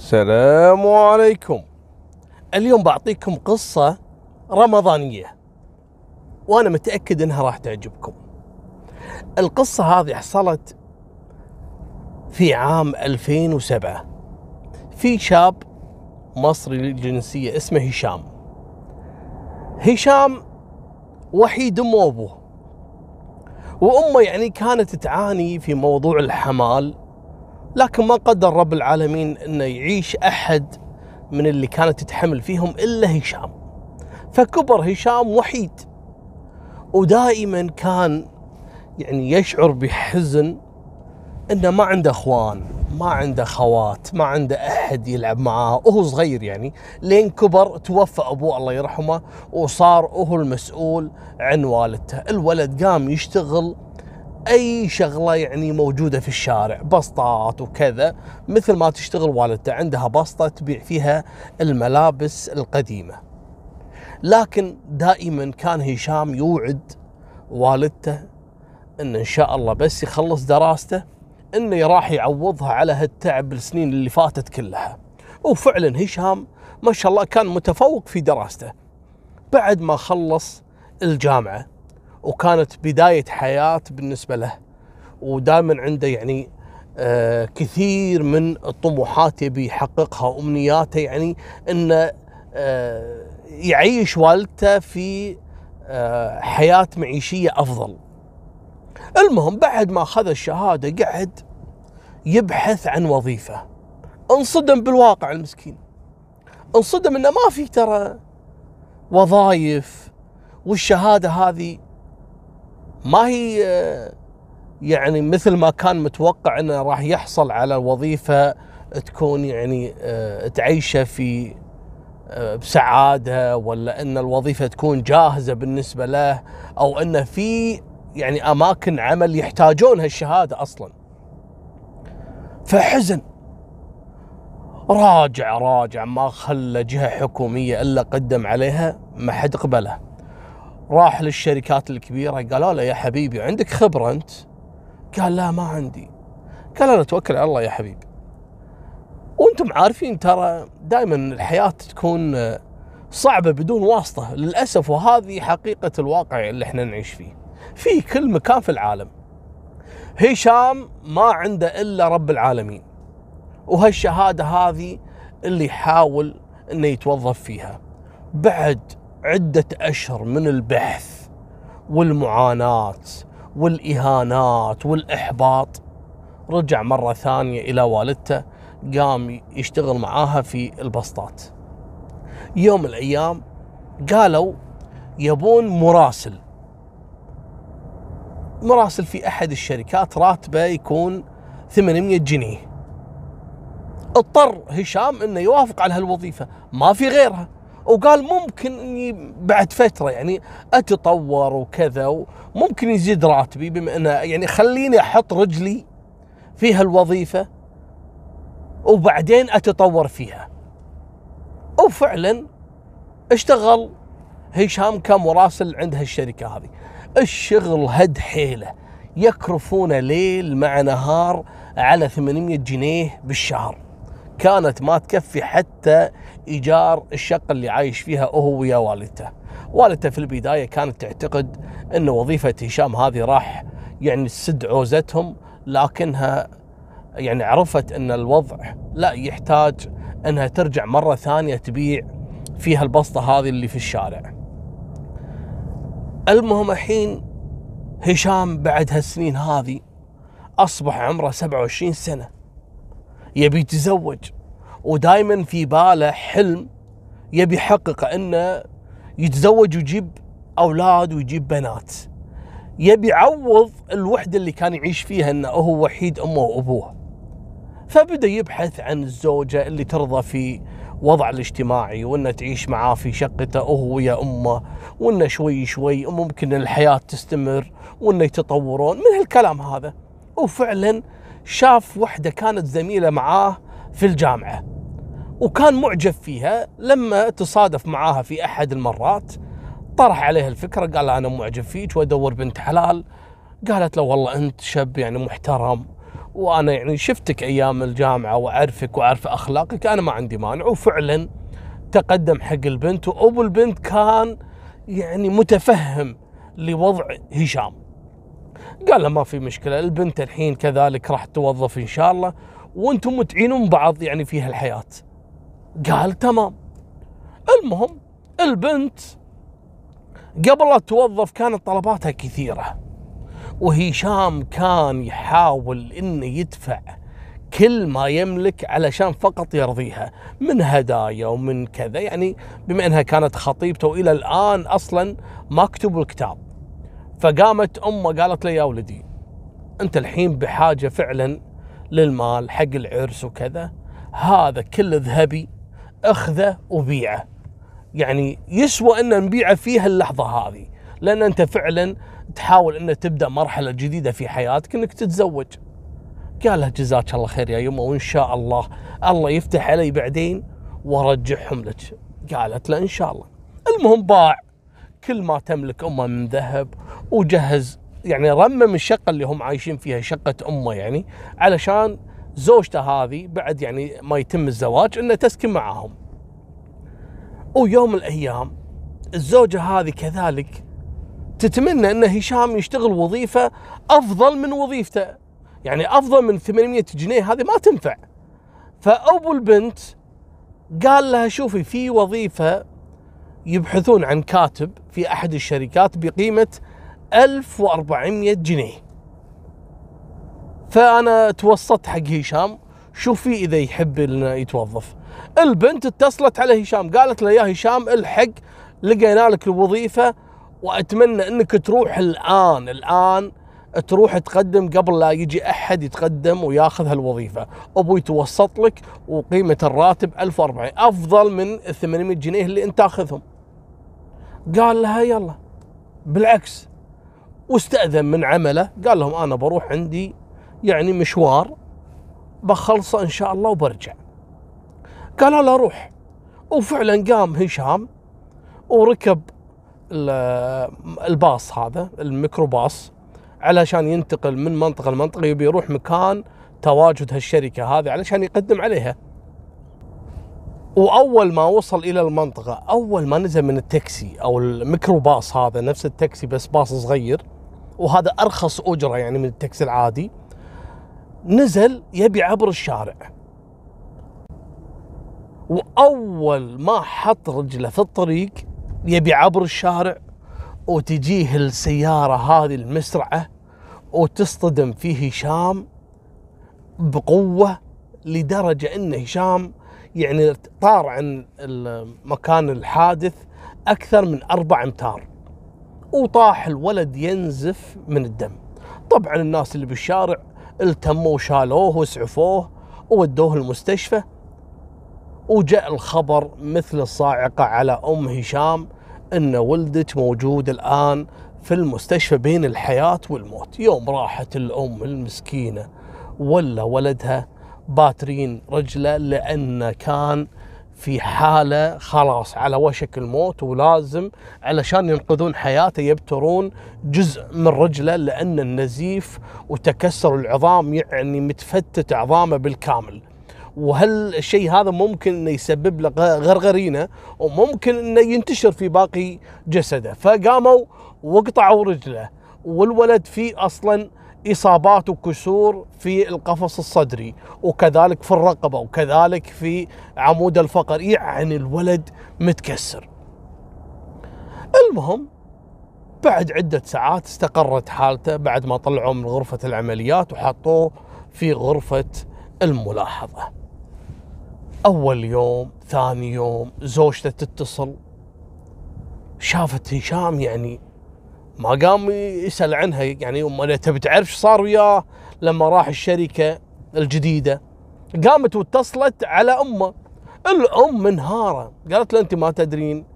السلام عليكم. اليوم بعطيكم قصة رمضانية وأنا متأكد أنها راح تعجبكم. القصة هذه حصلت في عام 2007 في شاب مصري الجنسية اسمه هشام. هشام وحيد أمه وأبوه. وأمه يعني كانت تعاني في موضوع الحمال لكن ما قدر رب العالمين إنه يعيش أحد من اللي كانت تتحمل فيهم إلا هشام. فكبر هشام وحيد. ودائما كان يعني يشعر بحزن إنه ما عنده أخوان ما عنده خوات ما عنده أحد يلعب معاه. وهو صغير يعني. لين كبر توفى أبوه الله يرحمه وصار هو المسؤول عن والدته. الولد قام يشتغل أي شغلة يعني موجودة في الشارع بسطات وكذا مثل ما تشتغل والدته عندها بسطة تبيع فيها الملابس القديمة. لكن دائما كان هشام يوعد والدته إن إن شاء الله بس يخلص دراسته إنه راح يعوضها على هالتعب السنين اللي فاتت كلها. وفعلا هشام ما شاء الله كان متفوق في دراسته. بعد ما خلص الجامعة وكانت بداية حياة بالنسبة له ودائما عنده يعني آه كثير من الطموحات يبي يحققها وأمنياته يعني إنه آه يعيش والدته في آه حياة معيشية أفضل. المهم بعد ما أخذ الشهادة قعد يبحث عن وظيفة. انصدم بالواقع المسكين. انصدم إنه ما في ترى وظائف والشهادة هذه ما هي يعني مثل ما كان متوقع إنه راح يحصل على وظيفة تكون يعني تعيشة في بسعادة ولا إن الوظيفة تكون جاهزة بالنسبة له أو انه في يعني أماكن عمل يحتاجون هالشهاده أصلا. فحزن راجع راجع ما خلى جهة حكومية إلا قدم عليها ما حد قبله. راح للشركات الكبيرة قالوا له يا حبيبي عندك خبرة أنت؟ قال لا ما عندي. قال أنا توكل على الله يا حبيبي. وأنتم عارفين ترى دائما الحياة تكون صعبة بدون واسطة للأسف وهذه حقيقة الواقع اللي إحنا نعيش فيه. في كل مكان في العالم. هشام ما عنده إلا رب العالمين. وهالشهادة هذه اللي يحاول إنه يتوظف فيها. بعد عدة أشهر من البحث والمعاناة والإهانات والإحباط. رجع مرة ثانية إلى والدته قام يشتغل معاها في البسطات. يوم الأيام قالوا يبون مراسل. مراسل في أحد الشركات راتبه يكون 800 جنيه. اضطر هشام إنه يوافق على هالوظيفة ما في غيرها. وقال ممكن إني بعد فترة يعني أتطور وكذا وممكن يزيد راتبي بما انه يعني خليني أحط رجلي في هالوظيفه وبعدين أتطور فيها. وفعلا اشتغل هشام كمراسل عند هالشركة هذه. الشغل هد حيله يكرفونه ليل مع نهار على 800 جنيه بالشهر. كانت ما تكفي حتى إيجار الشقة اللي عايش فيها هو ويا والدته. والدته في البداية كانت تعتقد إن وظيفة هشام هذه راح يعني تسد عوزتهم لكنها يعني عرفت إن الوضع لا يحتاج إنها ترجع مرة ثانية تبيع فيها البسطة هذه اللي في الشارع. المهم الحين هشام بعد هالسنين هذه أصبح عمره 27 سنة. يبي يتزوج. ودائما في باله حلم يبي يحققه إنه يتزوج ويجيب أولاد ويجيب بنات. يبي يعوض الوحدة اللي كان يعيش فيها إنه هو وحيد أمه وأبوه. فبدأ يبحث عن الزوجة اللي ترضى في وضع الاجتماعي وإنه تعيش معاه في شقته هو ويا أمه وإنه شوي شوي ممكن الحياة تستمر وإنه يتطورون. من هالكلام هذا. وفعلا شاف وحدة كانت زميلة معاه في الجامعة وكان معجب فيها لما تصادف معاها في أحد المرات. طرح عليها الفكرة قال أنا معجب فيك وأدور بنت حلال. قالت له والله أنت شاب يعني محترم وأنا يعني شفتك أيام الجامعة وأعرفك وأعرف أخلاقك أنا ما عندي مانع. وفعلا تقدم حق البنت وأبو البنت كان يعني متفهم لوضع هشام. قال له ما في مشكلة البنت الحين كذلك راح توظف إن شاء الله وأنتم متعينون بعض يعني في هالحياة. قال تمام. المهم البنت قبل لا توظف كانت طلباتها كثيرة وهشام كان يحاول إنه يدفع كل ما يملك علشان فقط يرضيها من هدايا ومن كذا يعني بما إنها كانت خطيبته والى الآن أصلا ما كتبوا الكتاب. فقامت أمه قالت له يا ولدي أنت الحين بحاجة فعلا للمال حق العرس وكذا. هذا كله ذهبي أخذه وبيعه. يعني يسوى أن نبيعه في هاللحظة هذه لأن أنت فعلا تحاول أن تبدأ مرحلة جديدة في حياتك إنك تتزوج. قال جزاك الله خير يا يمه وإن شاء الله الله يفتح علي بعدين وأرجعهم لك. قالت له إن شاء الله. المهم باع. كل ما تملك أمه من ذهب وجهز يعني رمم الشقة اللي هم عايشين فيها شقة أمه يعني علشان زوجته هذه بعد يعني ما يتم الزواج إنه تسكن معاهم ويوم من الأيام الزوجة هذه كذلك تتمنى إن هشام يشتغل وظيفة أفضل من وظيفته. يعني أفضل من 800 جنيه هذه ما تنفع. فأبو البنت قال لها شوفي في وظيفة يبحثون عن كاتب في أحد الشركات بقيمة 1400 جنيه. فأنا توسطت حق هشام. شوفي إذا يحب انه يتوظف. البنت اتصلت على هشام قالت له يا هشام الحق لقينا لك الوظيفة وأتمنى إنك تروح الآن الآن تروح تقدم قبل لا يجي أحد يتقدم وياخذ هالوظيفة. أبوي توسط لك وقيمة الراتب 1400 أفضل من ال 800 جنيه اللي أنت تاخذهم. قال لها يلا. بالعكس واستأذن من عمله قال لهم أنا بروح عندي يعني مشوار بخلصه إن شاء الله وبرجع. قالوا له روح. وفعلا قام هشام وركب الباص هذا الميكروباص علشان ينتقل من منطقة لمنطقة يبي يروح مكان تواجد هالشركة هذه علشان يقدم عليها. وأول ما وصل إلى المنطقة أول ما نزل من التاكسي أو الميكروباص هذا نفس التاكسي بس باص صغير وهذا أرخص أجرة يعني من التاكسي العادي. نزل يبي عبر الشارع. وأول ما حط رجله في الطريق يبي عبر الشارع وتجيه السيارة هذه المسرعة وتصطدم في هشام بقوة لدرجة إن هشام يعني طار عن مكان الحادث أكثر من أربع أمتار. وطاح الولد ينزف من الدم. طبعا الناس اللي بالشارع التموا وشالوه واسعفوه وودوه المستشفى وجاء الخبر مثل الصاعقة على أم هشام أن ولدك موجود الآن في المستشفى بين الحياة والموت. يوم راحت الأم المسكينة ولا ولدها باترين رجله لأنه كان في حالة خلاص على وشك الموت ولازم علشان ينقذون حياته يبترون جزء من رجله لأن النزيف وتكسر العظام يعني متفتت عظامه بالكامل. وهل الشيء هذا ممكن إنه يسبب له غرغرينة؟ وممكن إنه ينتشر في باقي جسده. فقاموا وقطعوا رجله. والولد فيه أصلا إصابات وكسور في القفص الصدري وكذلك في الرقبة وكذلك في عمود الفقر يعني الولد متكسر. المهم بعد عدة ساعات استقرت حالته بعد ما طلعوه من غرفة العمليات وحطوه في غرفة الملاحظة. أول يوم ثاني يوم زوجته تتصل. شافت هشام يعني ما قام يسأل عنها يعني امه تبي تعرف إيش صار وياه لما راح الشركة الجديدة قامت واتصلت على أمه. الأم منهارة قالت له أنت ما تدرين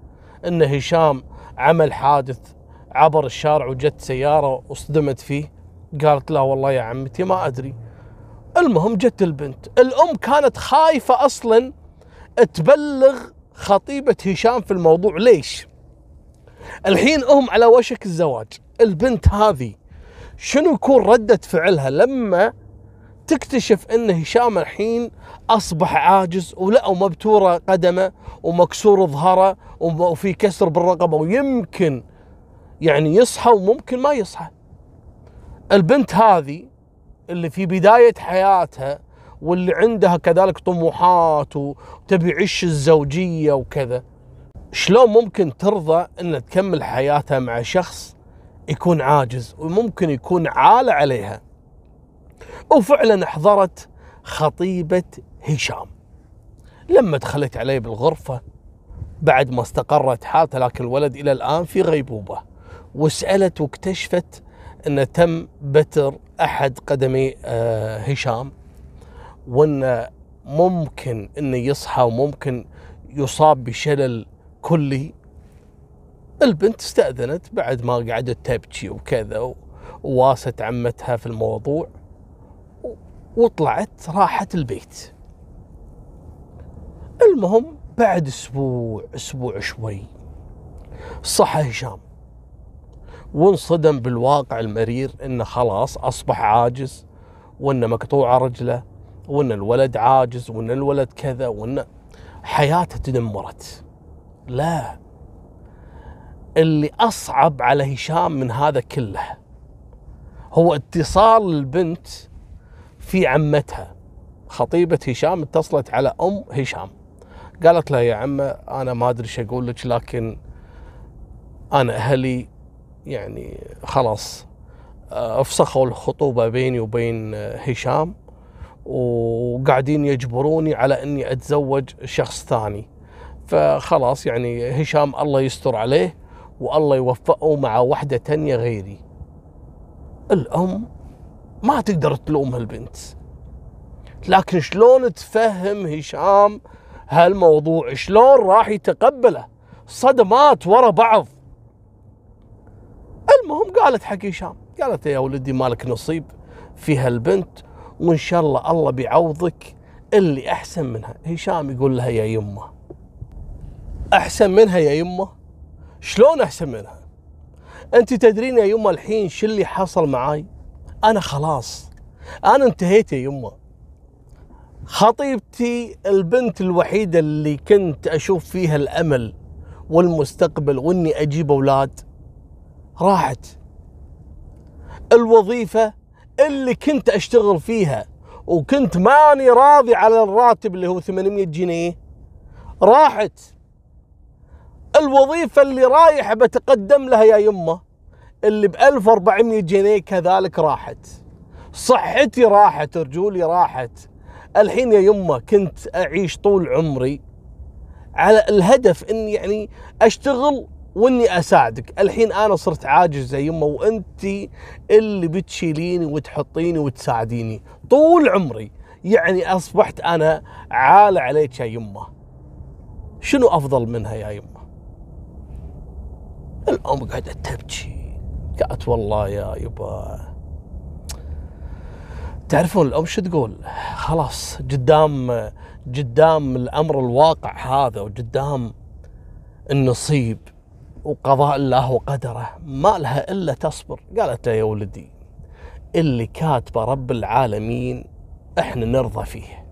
إن هشام عمل حادث عبر الشارع وجت سيارة واصطدمت فيه؟ قالت لا والله يا عمتي ما أدري. المهم جت البنت. الأم كانت خايفة أصلا تبلغ خطيبة هشام في الموضوع. ليش؟ الحين هم على وشك الزواج البنت هذه شنو يكون ردة فعلها لما تكتشف إن هشام الحين أصبح عاجز ولقوا مبتورة قدمه ومكسور ظهره وفي كسر بالرقبة ويمكن يعني يصحى وممكن ما يصحى. البنت هذه اللي في بداية حياتها واللي عندها كذلك طموحات وتبي عش الزوجية وكذا شلون ممكن ترضى إن تكمل حياتها مع شخص يكون عاجز وممكن يكون عالة عليها؟ وفعلا أحضرت خطيبة هشام. لما دخلت عليه بالغرفة بعد ما استقرت حالته لكن الولد إلى الآن في غيبوبة وسألت واكتشفت أن تم بتر أحد قدمي آه، هشام وأن ممكن أنه يصحى وممكن يصاب بشلل كلي البنت استأذنت بعد ما قعدت تبكي وكذا وواست عمتها في الموضوع وطلعت راحت البيت. المهم بعد أسبوع أسبوع شوي صحى هشام. وانصدم بالواقع المرير إنه خلاص أصبح عاجز وإنه مقطوعه رجله وإن الولد عاجز وإن الولد كذا وإن حياته تدمرت. لا. اللي أصعب على هشام من هذا كله هو اتصال البنت في عمتها. خطيبة هشام اتصلت على أم هشام. قالت له يا عمة أنا ما أدري إيش أقول لك لكن أنا أهلي يعني خلاص آه، أفسخوا الخطوبة بيني وبين هشام وقاعدين يجبروني على إني أتزوج شخص ثاني. فخلاص يعني هشام الله يستر عليه والله يوفقه مع واحدة تانية غيري. الأم ما تقدر تلوم هالبنت. لكن شلون تفهم هشام هالموضوع؟ شلون راح يتقبله؟ صدمات ورا بعض. المهم قالت حق هشام قالت يا ولدي مالك نصيب في هالبنت وإن شاء الله الله بيعوضك اللي أحسن منها. هشام يقول لها يا يمه أحسن منها يا يمه شلون أحسن منها؟ أنت تدرين يا يمه الحين شو اللي حصل معاي؟ أنا خلاص. أنا انتهيت يا يمه خطيبتي البنت الوحيدة اللي كنت أشوف فيها الأمل والمستقبل وإني أجيب أولاد. راحت. الوظيفة اللي كنت أشتغل فيها وكنت ماني راضي على الراتب اللي هو 800 جنيه راحت. الوظيفة اللي رايح بتقدم لها يا يمه اللي ب 1400 جنيه كذلك راحت. صحتي راحت رجولي راحت. الحين يا يمه كنت أعيش طول عمري على الهدف إني يعني أشتغل وإني أساعدك. الحين أنا صرت عاجز يا يمه وأنت اللي بتشيليني وتحطيني وتساعديني طول عمري. يعني أصبحت أنا عالة عليك يا يمه. شنو أفضل منها يا يمه؟ الأم قعدت تبكي. قالت والله يا يبا تعرفون الأم شو تقول؟ خلاص قدام قدام الأمر الواقع هذا وقدام النصيب وقضاء الله وقدره ما لها إلا تصبر. قالت له يا ولدي اللي كاتبه رب العالمين إحنا نرضى فيه.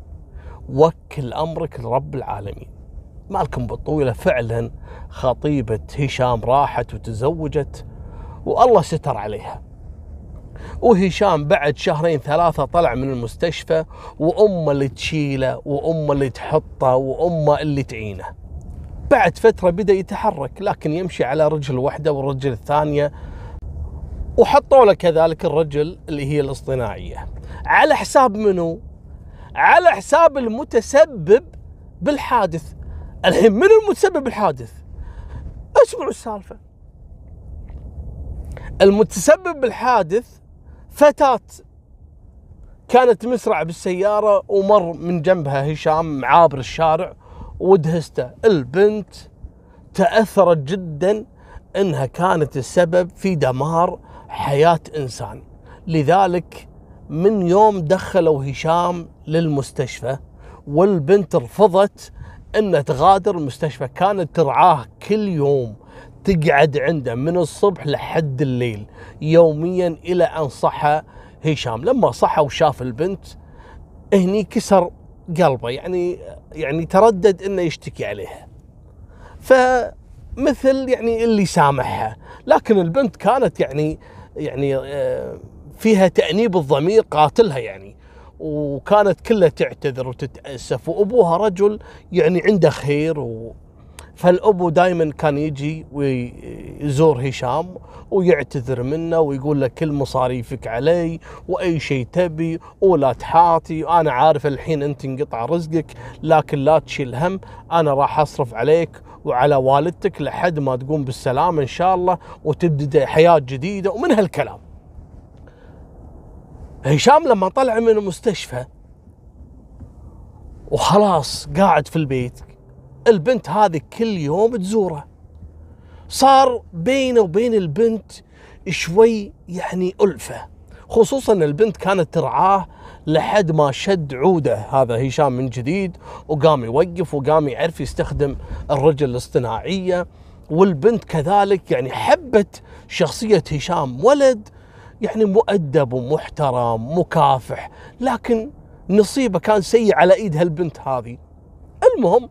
وكل أمرك لرب العالمين. مالكم بالطويلة فعلا خطيبة هشام راحت وتزوجت والله ستر عليها. وهشام بعد شهرين ثلاثة طلع من المستشفى وأمه اللي تشيله وأمه اللي تحطه وأمه اللي تعينه. بعد فترة بدأ يتحرك لكن يمشي على رجل واحدة والرجل الثانية وحطوا له كذلك الرجل اللي هي الاصطناعية. على حساب منو؟ على حساب المتسبب بالحادث. الحين من المتسبب بالحادث؟ اسمعوا السالفة. المتسبب بالحادث فتاة كانت مسرع بالسيارة ومر من جنبها هشام عابر الشارع ودهسته البنت تأثرت جدا إنها كانت السبب في دمار حياة إنسان. لذلك من يوم دخلوا هشام للمستشفى والبنت رفضت ان تغادر المستشفى. كانت ترعاه كل يوم تقعد عنده من الصبح لحد الليل. يوميا إلى أن صحى هشام. لما صحى وشاف البنت هني كسر قلبه. يعني يعني تردد إنه يشتكي عليها فمثل يعني اللي سامحها. لكن البنت كانت يعني يعني آه، فيها تأنيب الضمير قاتلها يعني. وكانت كلها تعتذر وتتأسف وأبوها رجل يعني عنده خير و فالأبو دائما كان يجي ويزور هشام ويعتذر منه ويقول له كل مصاريفك علي وأي شيء تبي ولا تحاتي وأنا عارف الحين أنت انقطع رزقك لكن لا تشيل هم أنا راح أصرف عليك وعلى والدتك لحد ما تقوم بالسلامه إن شاء الله وتبدأ حياة جديدة ومن هالكلام. هشام لما طلع من المستشفى وخلاص قاعد في البيت البنت هذه كل يوم تزوره. صار بينه وبين البنت شوي يعني ألفة خصوصا البنت كانت ترعاه لحد ما شد عودة هذا هشام من جديد وقام يوقف وقام يعرف يستخدم الرجل الاصطناعية والبنت كذلك يعني حبت شخصية هشام ولد يعني مؤدب ومحترم مكافح لكن نصيبه كان سيء على ايد هالبنت هذه. المهم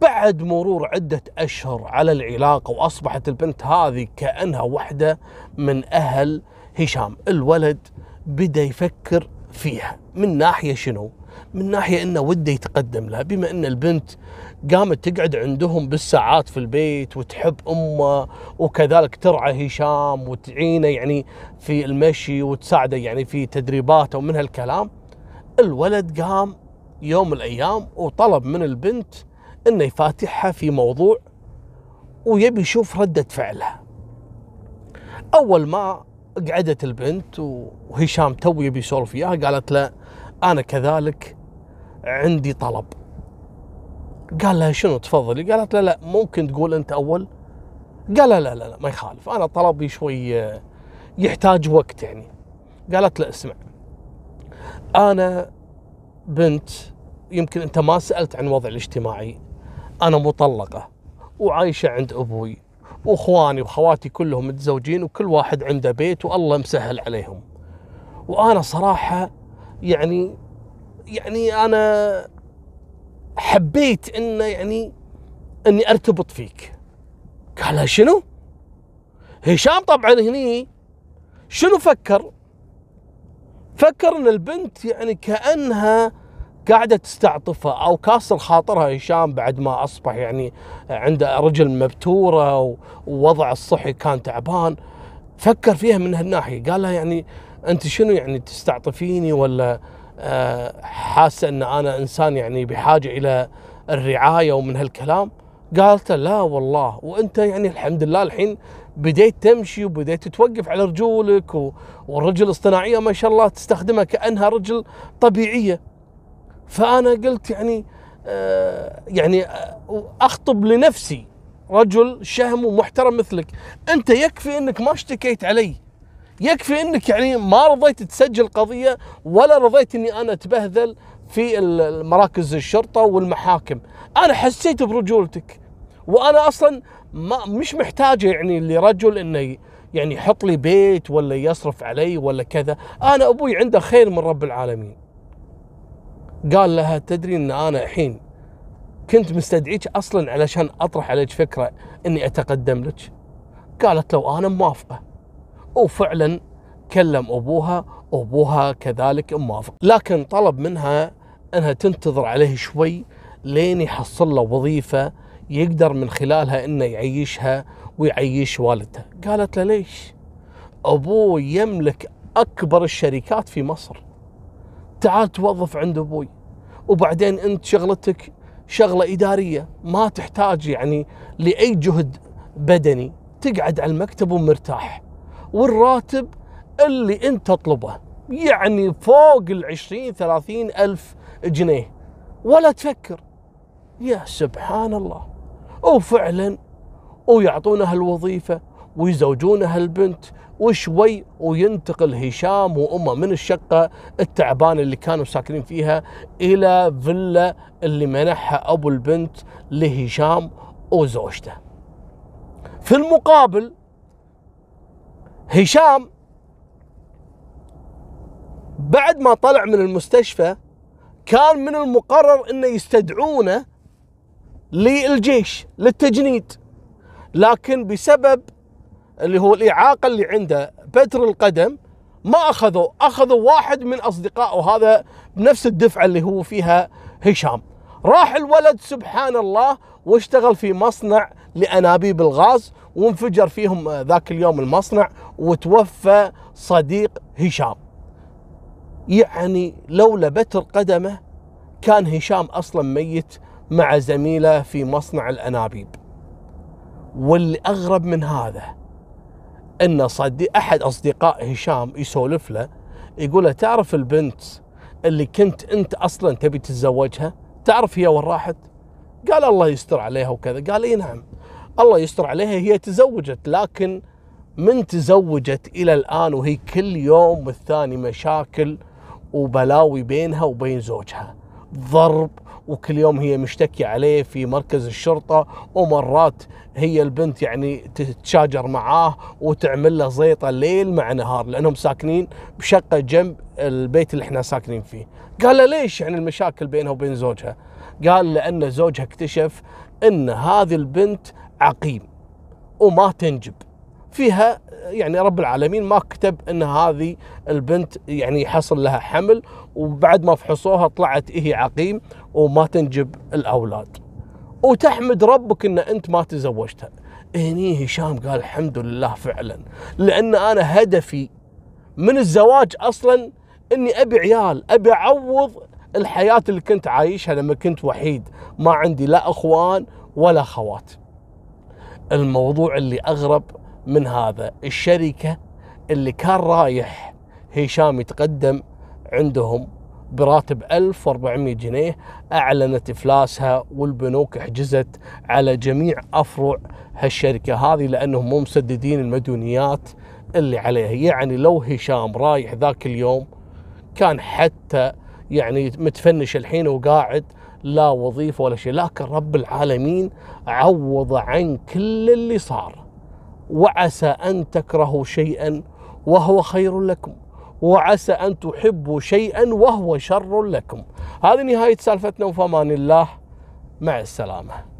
بعد مرور عدة أشهر على العلاقة وأصبحت البنت هذه كأنها واحدة من أهل هشام الولد بدأ يفكر فيها من ناحية شنو؟ من ناحية أنه وده يتقدم لها بما أن البنت قامت تقعد عندهم بالساعات في البيت وتحب أمه وكذلك ترعى هشام وتعينه يعني في المشي وتساعده يعني في تدريباته ومن هالكلام الولد قام يوم من الأيام وطلب من البنت إنه يفاتحها في موضوع ويبي يشوف ردة فعلها. أول ما قعدت البنت وهشام تو يبي يسولف وياها قالت له أنا كذلك عندي طلب. قال لها شنو تفضلي؟ قالت له لا ممكن تقول أنت أول؟ قال لا لا لا ما يخالف. أنا طلبي شوي يحتاج وقت يعني. قالت له اسمع أنا بنت يمكن أنت ما سألت عن وضعي الاجتماعي. أنا مطلقة وعايشة عند أبوي وإخواني وخواتي كلهم متزوجين وكل واحد عنده بيت والله مسهل عليهم. وأنا صراحة يعني يعني أنا حبيت إنه يعني إني أرتبط فيك. قال شنو؟ هشام طبعا هني شنو فكر؟ فكر إن البنت يعني كأنها قاعدة تستعطفه أو كاسر خاطرها هشام بعد ما أصبح يعني عنده رجل مبتورة ووضع الصحي كان تعبان. فكر فيها من هالناحية. قال لها يعني أنت شنو يعني تستعطفيني ولا آه، حاسة أن أنا إنسان يعني بحاجة إلى الرعاية ومن هالكلام؟ قالت لا والله. وأنت يعني الحمد لله الحين بديت تمشي وبديت توقف على رجولك والرجل الاصطناعيه ما شاء الله تستخدمها كأنها رجل طبيعية. فأنا قلت يعني آه يعني آه، أخطب لنفسي رجل شهم ومحترم مثلك. أنت يكفي أنك ما اشتكيت علي. يكفي إنك يعني ما رضيت تسجل قضية ولا رضيت إني أنا أتبهذل في مراكز الشرطة والمحاكم. أنا حسيت برجولتك وأنا أصلا ما مش محتاجه يعني لرجل إنه يعني يحط لي بيت ولا يصرف علي ولا كذا. أنا أبوي عنده خير من رب العالمين. قال لها تدري إن أنا الحين كنت مستدعيك أصلا علشان أطرح عليك فكرة إني أتقدم لك؟ قالت لو أنا موافقة. وفعلا كلم أبوها وابوها كذلك موافق. لكن طلب منها أنها تنتظر عليه شوي لين يحصل له وظيفة يقدر من خلالها إنه يعيشها ويعيش والدته. قالت له ليش؟ أبوه يملك أكبر الشركات في مصر. تعال توظف عند أبوي. وبعدين أنت شغلتك شغلة إدارية ما تحتاج يعني لأي جهد بدني. تقعد على المكتب ومرتاح. والراتب اللي انت تطلبه يعني فوق العشرين ثلاثين ألف جنيه ولا تفكر يا سبحان الله وفعلا ويعطونها الوظيفة ويزوجونها البنت وشوي وينتقل هشام وأمه من الشقة التعبانة اللي كانوا ساكنين فيها إلى فيلا اللي منحها أبو البنت لهشام وزوجته. في المقابل هشام بعد ما طلع من المستشفى كان من المقرر إنه يستدعونه للجيش للتجنيد. لكن بسبب اللي هو الإعاقة اللي عنده بتر القدم ما أخذوا أخذوا واحد من أصدقائه هذا بنفس الدفعة اللي هو فيها هشام. راح الولد سبحان الله واشتغل في مصنع لانابيب الغاز وانفجر فيهم ذاك اليوم المصنع وتوفى صديق هشام. يعني لولا بتر قدمه كان هشام أصلا ميت مع زميله في مصنع الأنابيب. واللي اغرب من هذا إن صديق أحد أصدقاء هشام يسولف له يقول له تعرف البنت اللي كنت أنت أصلا تبي تتزوجها؟ تعرف هي وين راحت؟ قال الله يستر عليها وكذا. قال إي نعم. الله يستر عليها هي تزوجت لكن من تزوجت إلى الآن وهي كل يوم والثاني مشاكل وبلاوي بينها وبين زوجها. ضرب وكل يوم هي مشتكية عليه في مركز الشرطة ومرات هي البنت يعني تتشاجر معاه وتعمل له زيطة ليل مع نهار لأنهم ساكنين بشقة جنب البيت اللي إحنا ساكنين فيه. قال له ليش يعني المشاكل بينها وبين زوجها؟ قال لأن زوجها اكتشف أن هذه البنت عقيم وما تنجب. فيها يعني رب العالمين ما كتب إن هذه البنت يعني يحصل لها حمل وبعد ما فحصوها طلعت هي عقيم وما تنجب الأولاد. وتحمد ربك إن أنت ما تزوجتها. هني هشام قال الحمد لله فعلا. لأن أنا هدفي من الزواج أصلا إني أبي عيال أبي أعوض الحياة اللي كنت عايشها لما كنت وحيد. ما عندي لا أخوان ولا خوات. الموضوع اللي أغرب من هذا. الشركة اللي كان رايح هشام يتقدم عندهم براتب 1400 جنيه أعلنت إفلاسها والبنوك حجزت على جميع أفرع هالشركة هذه لأنهم مو مسددين المديونيات اللي عليها. يعني لو هشام رايح ذاك اليوم كان حتى يعني متفنش الحين وقاعد لا وظيفة ولا شيء لكن رب العالمين عوض عن كل اللي صار وعسى أن تكرهوا شيئا وهو خير لكم وعسى أن تحبوا شيئا وهو شر لكم. هذه نهاية سالفتنا وفمان الله مع السلامة.